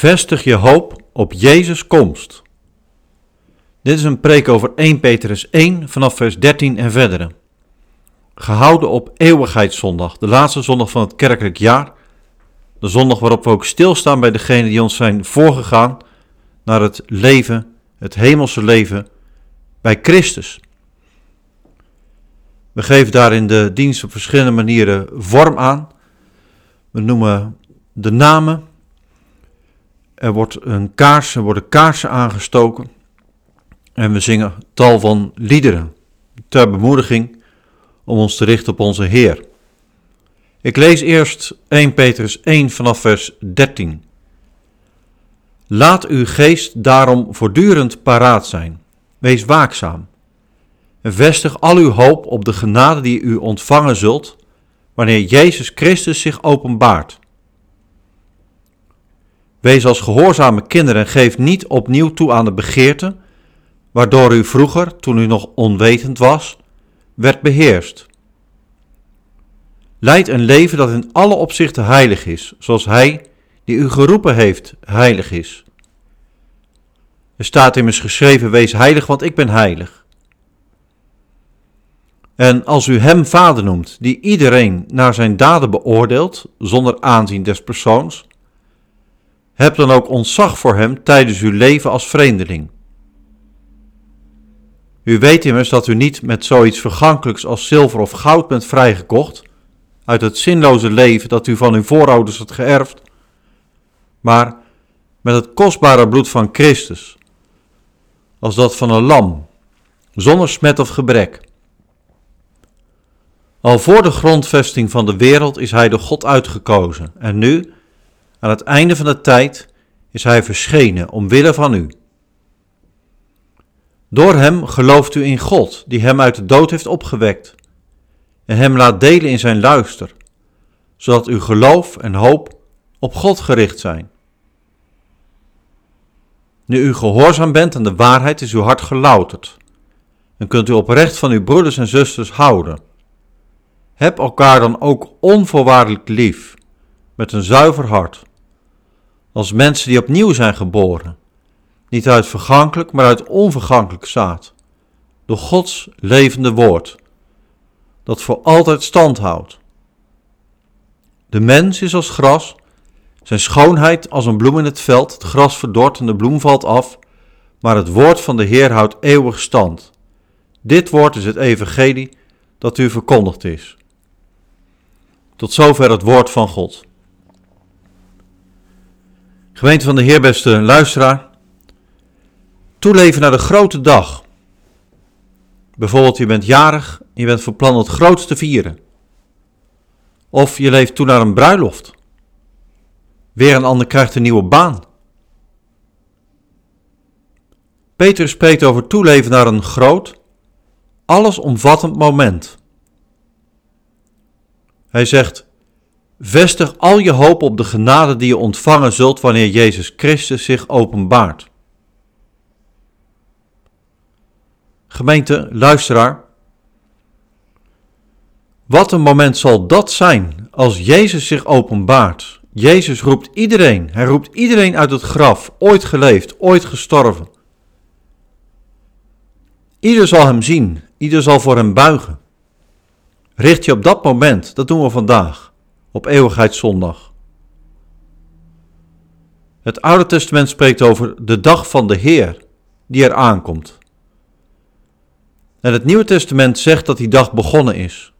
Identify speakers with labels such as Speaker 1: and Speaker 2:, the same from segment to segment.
Speaker 1: Vestig je hoop op Jezus' komst. Dit is een preek over 1 Petrus 1 vanaf vers 13 en verdere. Gehouden op Eeuwigheidszondag, de laatste zondag van het kerkelijk jaar. De zondag waarop we ook stilstaan bij degenen die ons zijn voorgegaan naar het leven, het hemelse leven bij Christus. We geven daar in de dienst op verschillende manieren vorm aan. We noemen de namen. Er wordt een kaars, er worden kaarsen aangestoken. En we zingen tal van liederen ter bemoediging om ons te richten op onze Heer. Ik lees eerst 1 Petrus 1 vanaf vers 13. Laat uw geest daarom voortdurend paraat zijn. Wees waakzaam. En vestig al uw hoop op de genade die u ontvangen zult wanneer Jezus Christus zich openbaart. Wees als gehoorzame kinderen en geef niet opnieuw toe aan de begeerte, waardoor u vroeger, toen u nog onwetend was, werd beheerst. Leid een leven dat in alle opzichten heilig is, zoals Hij, die u geroepen heeft, heilig is. Er staat immers geschreven, wees heilig, want ik ben heilig. En als u Hem Vader noemt, die iedereen naar zijn daden beoordeelt, zonder aanzien des persoons, heb dan ook ontzag voor Hem tijdens uw leven als vreemdeling. U weet immers dat u niet met zoiets vergankelijks als zilver of goud bent vrijgekocht, uit het zinloze leven dat u van uw voorouders had geërfd, maar met het kostbare bloed van Christus, als dat van een lam, zonder smet of gebrek. Al voor de grondvesting van de wereld is Hij door God uitgekozen en nu, aan het einde van de tijd, is Hij verschenen omwille van u. Door Hem gelooft u in God, die Hem uit de dood heeft opgewekt, en Hem laat delen in zijn luister, zodat uw geloof en hoop op God gericht zijn. Nu u gehoorzaam bent aan de waarheid, is uw hart gelouterd, en kunt u oprecht van uw broeders en zusters houden. Heb elkaar dan ook onvoorwaardelijk lief, met een zuiver hart, als mensen die opnieuw zijn geboren, niet uit vergankelijk, maar uit onvergankelijk zaad, door Gods levende woord, dat voor altijd stand houdt. De mens is als gras, zijn schoonheid als een bloem in het veld, het gras verdort en de bloem valt af, maar het woord van de Heer houdt eeuwig stand. Dit woord is het evangelie dat u verkondigd is. Tot zover het woord van God. Gemeente van de Heer, beste luisteraar. Toeleven naar de grote dag. Bijvoorbeeld, je bent jarig en je bent van plan het grootste vieren. Of je leeft toe naar een bruiloft. Weer een ander krijgt een nieuwe baan. Peter spreekt over toeleven naar een groot, allesomvattend moment. Hij zegt: Vestig al je hoop op de genade die je ontvangen zult wanneer Jezus Christus zich openbaart. Gemeente, luisteraar. Wat een moment zal dat zijn als Jezus zich openbaart. Jezus roept iedereen, hij roept iedereen uit het graf, ooit geleefd, ooit gestorven. Ieder zal hem zien, ieder zal voor hem buigen. Richt je op dat moment, dat doen we vandaag, op Eeuwigheidszondag. Het Oude Testament spreekt over de dag van de Heer, die er aankomt. En het Nieuwe Testament zegt dat die dag begonnen is.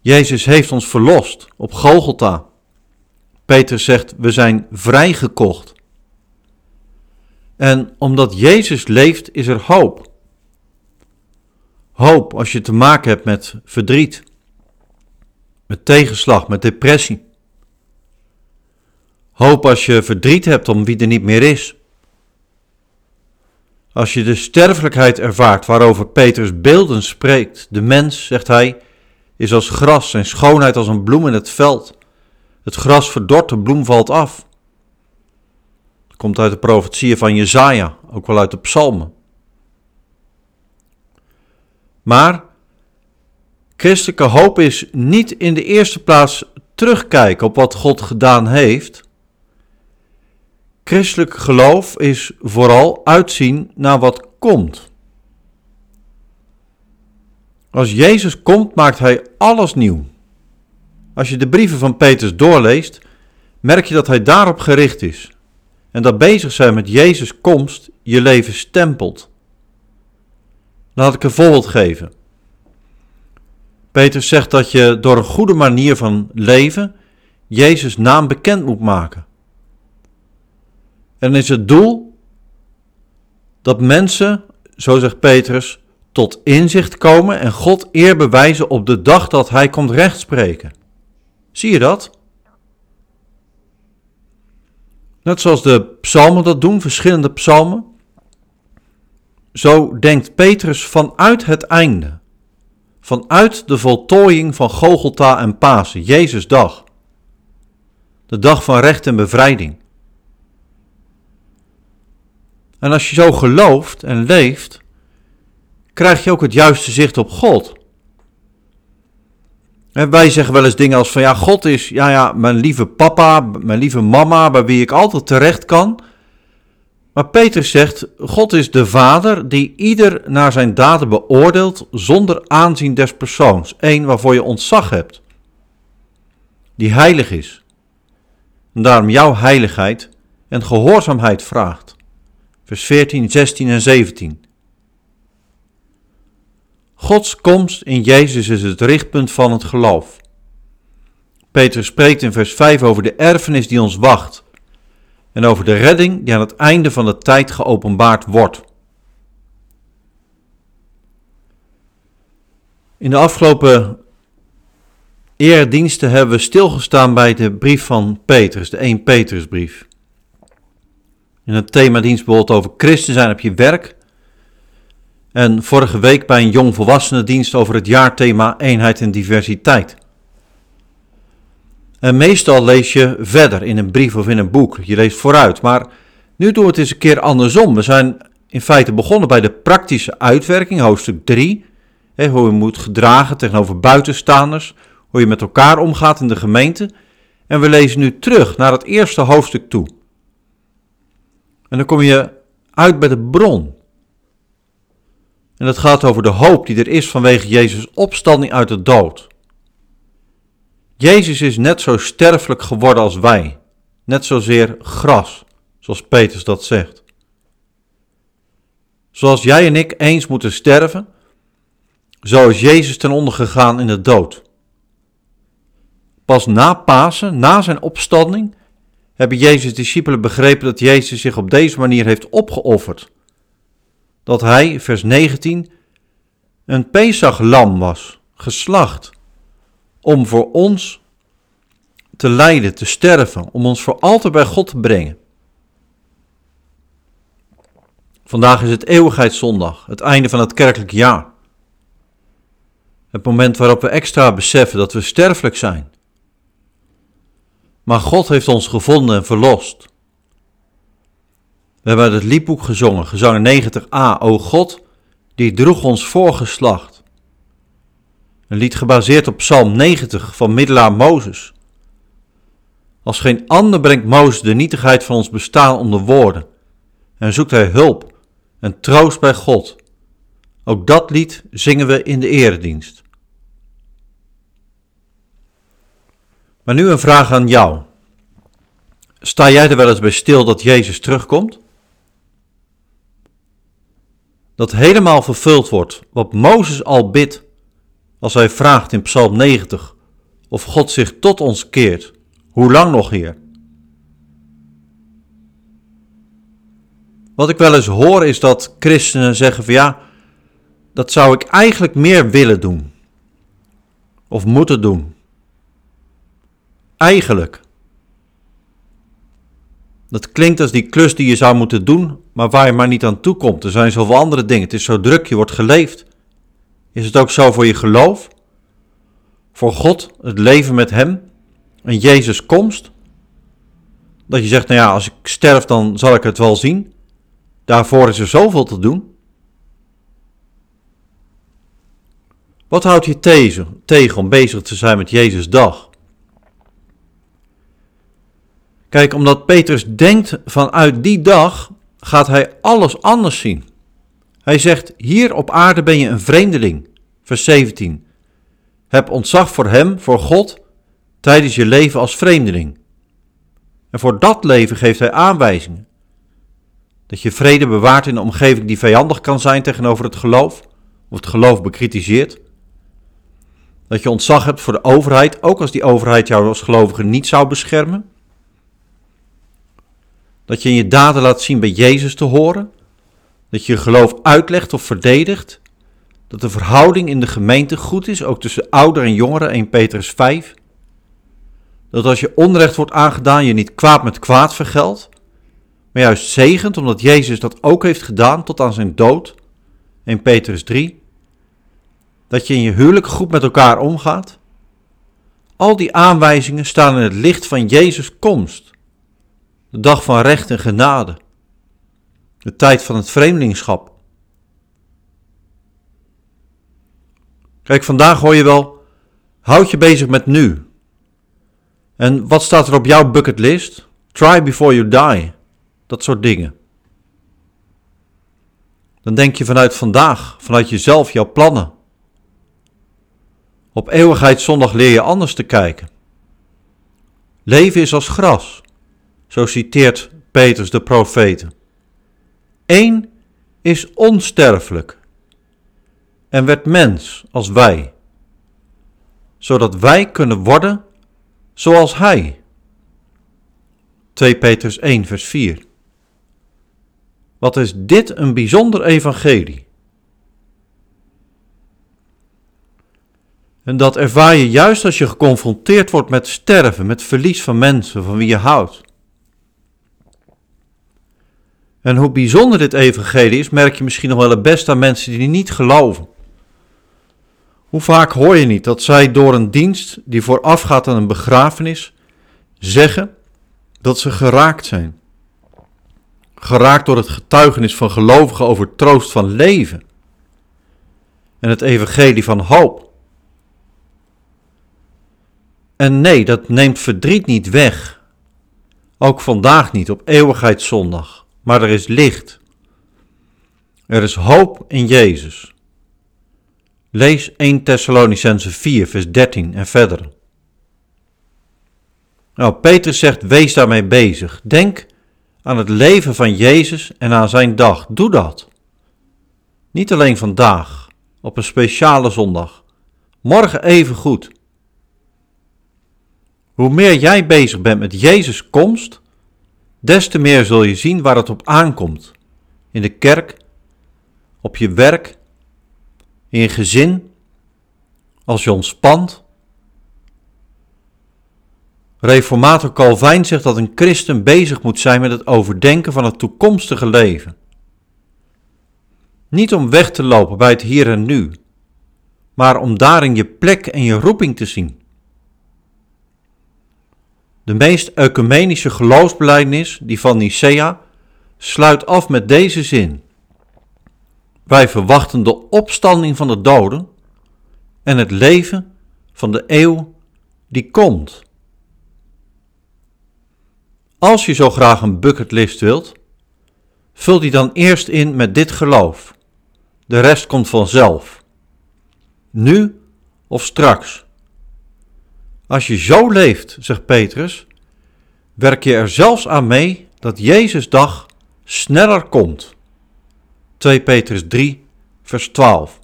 Speaker 1: Jezus heeft ons verlost op Golgotha. Peter zegt, we zijn vrijgekocht. En omdat Jezus leeft, is er hoop. Hoop als je te maken hebt met verdriet, met tegenslag, met depressie. Hoop als je verdriet hebt om wie er niet meer is. Als je de sterfelijkheid ervaart waarover Petrus beelden spreekt, de mens, zegt hij, is als gras en schoonheid als een bloem in het veld. Het gras verdort, de bloem valt af. Het komt uit de profetieën van Jezaja, ook wel uit de psalmen. Maar christelijke hoop is niet in de eerste plaats terugkijken op wat God gedaan heeft. Christelijk geloof is vooral uitzien naar wat komt. Als Jezus komt, maakt hij alles nieuw. Als je de brieven van Petrus doorleest, merk je dat hij daarop gericht is. En dat bezig zijn met Jezus' komst je leven stempelt. Laat ik een voorbeeld geven. Petrus zegt dat je door een goede manier van leven Jezus' naam bekend moet maken. En is het doel dat mensen, zo zegt Petrus, tot inzicht komen en God eer bewijzen op de dag dat hij komt rechtspreken. Zie je dat? Net zoals de psalmen dat doen, verschillende psalmen. Zo denkt Petrus vanuit het einde, vanuit de voltooiing van Gogolta en Pasen, Jezus dag. De dag van recht en bevrijding. En als je zo gelooft en leeft, krijg je ook het juiste zicht op God. En wij zeggen wel eens dingen als van ja, God is ja, ja, mijn lieve papa, mijn lieve mama, bij wie ik altijd terecht kan. Maar Petrus zegt, God is de Vader die ieder naar zijn daden beoordeelt zonder aanzien des persoons. Eén waarvoor je ontzag hebt. Die heilig is. En daarom jouw heiligheid en gehoorzaamheid vraagt. Vers 14, 16 en 17. Gods komst in Jezus is het richtpunt van het geloof. Petrus spreekt in vers 5 over de erfenis die ons wacht en over de redding die aan het einde van de tijd geopenbaard wordt. In de afgelopen eerdiensten hebben we stilgestaan bij de brief van Petrus, de 1 Petrusbrief. In het themadienst bijvoorbeeld over christen zijn op je werk en vorige week bij een jongvolwassenendienst over het jaarthema eenheid en diversiteit. En meestal lees je verder in een brief of in een boek. Je leest vooruit. Maar nu doen we het eens een keer andersom. We zijn in feite begonnen bij de praktische uitwerking, hoofdstuk 3. Hè, hoe je moet gedragen tegenover buitenstaanders. Hoe je met elkaar omgaat in de gemeente. En we lezen nu terug naar het eerste hoofdstuk toe. En dan kom je uit bij de bron. En dat gaat over de hoop die er is vanwege Jezus' opstanding uit de dood. Jezus is net zo sterfelijk geworden als wij, net zozeer gras, zoals Petrus dat zegt. Zoals jij en ik eens moeten sterven, zo is Jezus ten onder gegaan in de dood. Pas na Pasen, na zijn opstanding, hebben Jezus' discipelen begrepen dat Jezus zich op deze manier heeft opgeofferd dat hij, vers 19, een Pesach-lam was, geslacht, om voor ons te lijden, te sterven, om ons voor altijd bij God te brengen. Vandaag is het eeuwigheidszondag, het einde van het kerkelijk jaar. Het moment waarop we extra beseffen dat we sterfelijk zijn. Maar God heeft ons gevonden en verlost. We hebben het liedboek gezongen, gezang 90a, O God, die droeg ons voorgeslacht. Een lied gebaseerd op Psalm 90 van middelaar Mozes. Als geen ander brengt Mozes de nietigheid van ons bestaan onder woorden en zoekt hij hulp en troost bij God. Ook dat lied zingen we in de eredienst. Maar nu een vraag aan jou. Sta jij er wel eens bij stil dat Jezus terugkomt? dat helemaal vervuld wordt wat Mozes al bidt als hij vraagt in Psalm 90 of God zich tot ons keert. Hoe lang nog, Heer? Wat ik wel eens hoor is dat christenen zeggen van ja, dat zou ik eigenlijk meer willen doen. Of moeten doen. Eigenlijk. Dat klinkt als die klus die je zou moeten doen, maar waar je maar niet aan toe komt. Er zijn zoveel andere dingen. Het is zo druk, je wordt geleefd. Is het ook zo voor je geloof? Voor God, het leven met Hem en Jezus' komst? Dat je zegt, nou ja, als ik sterf dan zal ik het wel zien. Daarvoor is er zoveel te doen. Wat houdt je tegen om bezig te zijn met Jezus' dag? Kijk, omdat Petrus denkt vanuit die dag, gaat hij alles anders zien. Hij zegt: Hier op aarde ben je een vreemdeling. Vers 17. Heb ontzag voor Hem, voor God, tijdens je leven als vreemdeling. En voor dat leven geeft Hij aanwijzingen. Dat je vrede bewaart in een omgeving die vijandig kan zijn tegenover het geloof, of het geloof bekritiseert. Dat je ontzag hebt voor de overheid, ook als die overheid jou als gelovige niet zou beschermen. Dat je in je daden laat zien bij Jezus te horen. Dat je je geloof uitlegt of verdedigt. Dat de verhouding in de gemeente goed is, ook tussen ouder en jongeren, 1 Petrus 5. Dat als je onrecht wordt aangedaan, je niet kwaad met kwaad vergeldt, maar juist zegent, omdat Jezus dat ook heeft gedaan tot aan zijn dood, 1 Petrus 3. Dat je in je huwelijk goed met elkaar omgaat. Al die aanwijzingen staan in het licht van Jezus' komst. De dag van recht en genade. De tijd van het vreemdelingschap. Kijk, vandaag hoor je wel, houd je bezig met nu. En wat staat er op jouw bucketlist? Try before you die. Dat soort dingen. Dan denk je vanuit vandaag, vanuit jezelf, jouw plannen. Op eeuwigheidszondag leer je anders te kijken. Leven is als gras, zo citeert Petrus de profeten. Eén is onsterfelijk en werd mens als wij, zodat wij kunnen worden zoals Hij. 2 Petrus 1, vers 4. Wat is dit een bijzonder evangelie? En dat ervaar je juist als je geconfronteerd wordt met sterven, met verlies van mensen van wie je houdt. En hoe bijzonder dit evangelie is, merk je misschien nog wel het best aan mensen die niet geloven. Hoe vaak hoor je niet dat zij door een dienst die voorafgaat aan een begrafenis zeggen dat ze geraakt zijn? Geraakt door het getuigenis van gelovigen over troost van leven en het evangelie van hoop. En nee, dat neemt verdriet niet weg. Ook vandaag niet op eeuwigheidszondag, maar er is licht. Er is hoop in Jezus. Lees 1 Thessalonicense 4, vers 13 en verder. Nou, Petrus zegt: wees daarmee bezig. Denk aan het leven van Jezus en aan zijn dag. Doe dat. Niet alleen vandaag, op een speciale zondag. Morgen even goed. Hoe meer jij bezig bent met Jezus' komst, des te meer zul je zien waar het op aankomt. In de kerk, op je werk in je gezin, als je ontspant. Reformator Calvijn zegt dat een christen bezig moet zijn met het overdenken van het toekomstige leven. Niet om weg te lopen bij het hier en nu, maar om daarin je plek en je roeping te zien. De meest ecumenische geloofsbelijdenis, die van Nicea, sluit af met deze zin. Wij verwachten de opstanding van de doden en het leven van de eeuw die komt. Als je zo graag een bucketlist wilt, vul die dan eerst in met dit geloof. De rest komt vanzelf. Nu of straks. Als je zo leeft, zegt Petrus, werk je er zelfs aan mee dat Jezus' dag sneller komt. 2 Petrus 3, vers 12.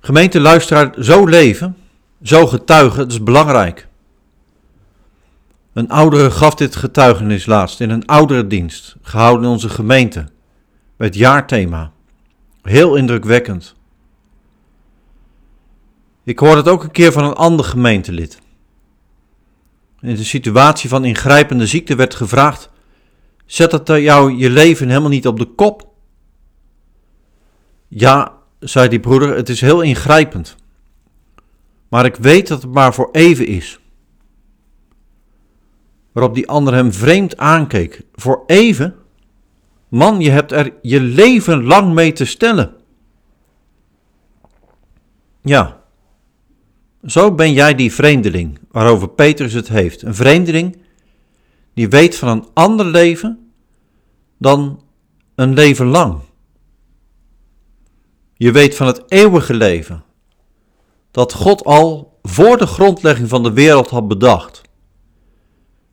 Speaker 1: Gemeente luisteraar, zo leven, zo getuigen, dat is belangrijk. Een oudere gaf dit getuigenis laatst in een oudere dienst, gehouden in onze gemeente, het jaarthema. Heel indrukwekkend. Ik hoorde het ook een keer van een ander gemeentelid. In de situatie van ingrijpende ziekte werd gevraagd Zet het jou je leven helemaal niet op de kop? Ja, zei die broeder, het is heel ingrijpend. Maar ik weet dat het maar voor even is. Waarop die ander hem vreemd aankeek. Voor even? Man, je hebt er je leven lang mee te stellen. Ja, Zo ben jij die vreemdeling waarover Petrus het heeft. Een vreemdeling die weet van een ander leven dan een leven lang. Je weet van het eeuwige leven dat God al voor de grondlegging van de wereld had bedacht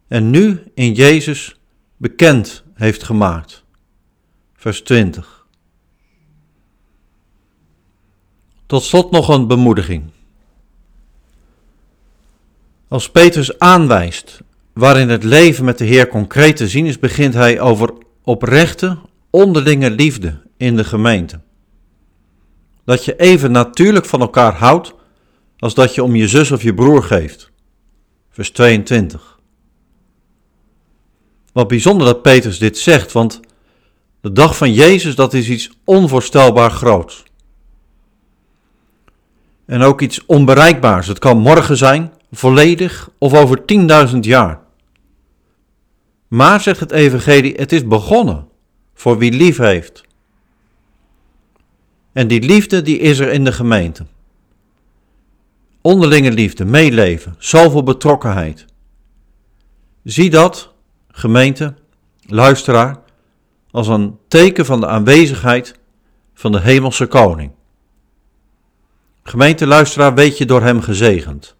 Speaker 1: en nu in Jezus bekend heeft gemaakt. Vers 20. Tot slot nog een bemoediging. Als Petrus aanwijst waarin het leven met de Heer concreet te zien is, begint hij over oprechte, onderlinge liefde in de gemeente. Dat je even natuurlijk van elkaar houdt als dat je om je zus of je broer geeft. Vers 22. Wat bijzonder dat Petrus dit zegt, want de dag van Jezus, dat is iets onvoorstelbaar groots. En ook iets onbereikbaars. Het kan morgen zijn, volledig of over 10.000 jaar. Maar, zegt het Evangelie, het is begonnen voor wie lief heeft. En die liefde die is er in de gemeente. Onderlinge liefde, meeleven, zoveel betrokkenheid. Zie dat, gemeente, luisteraar, als een teken van de aanwezigheid van de Hemelse Koning. Gemeente, luisteraar, weet je door Hem gezegend.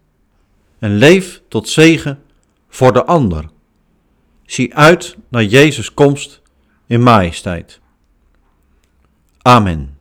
Speaker 1: En leef tot zegen voor de ander. Zie uit naar Jezus' komst in majesteit. Amen.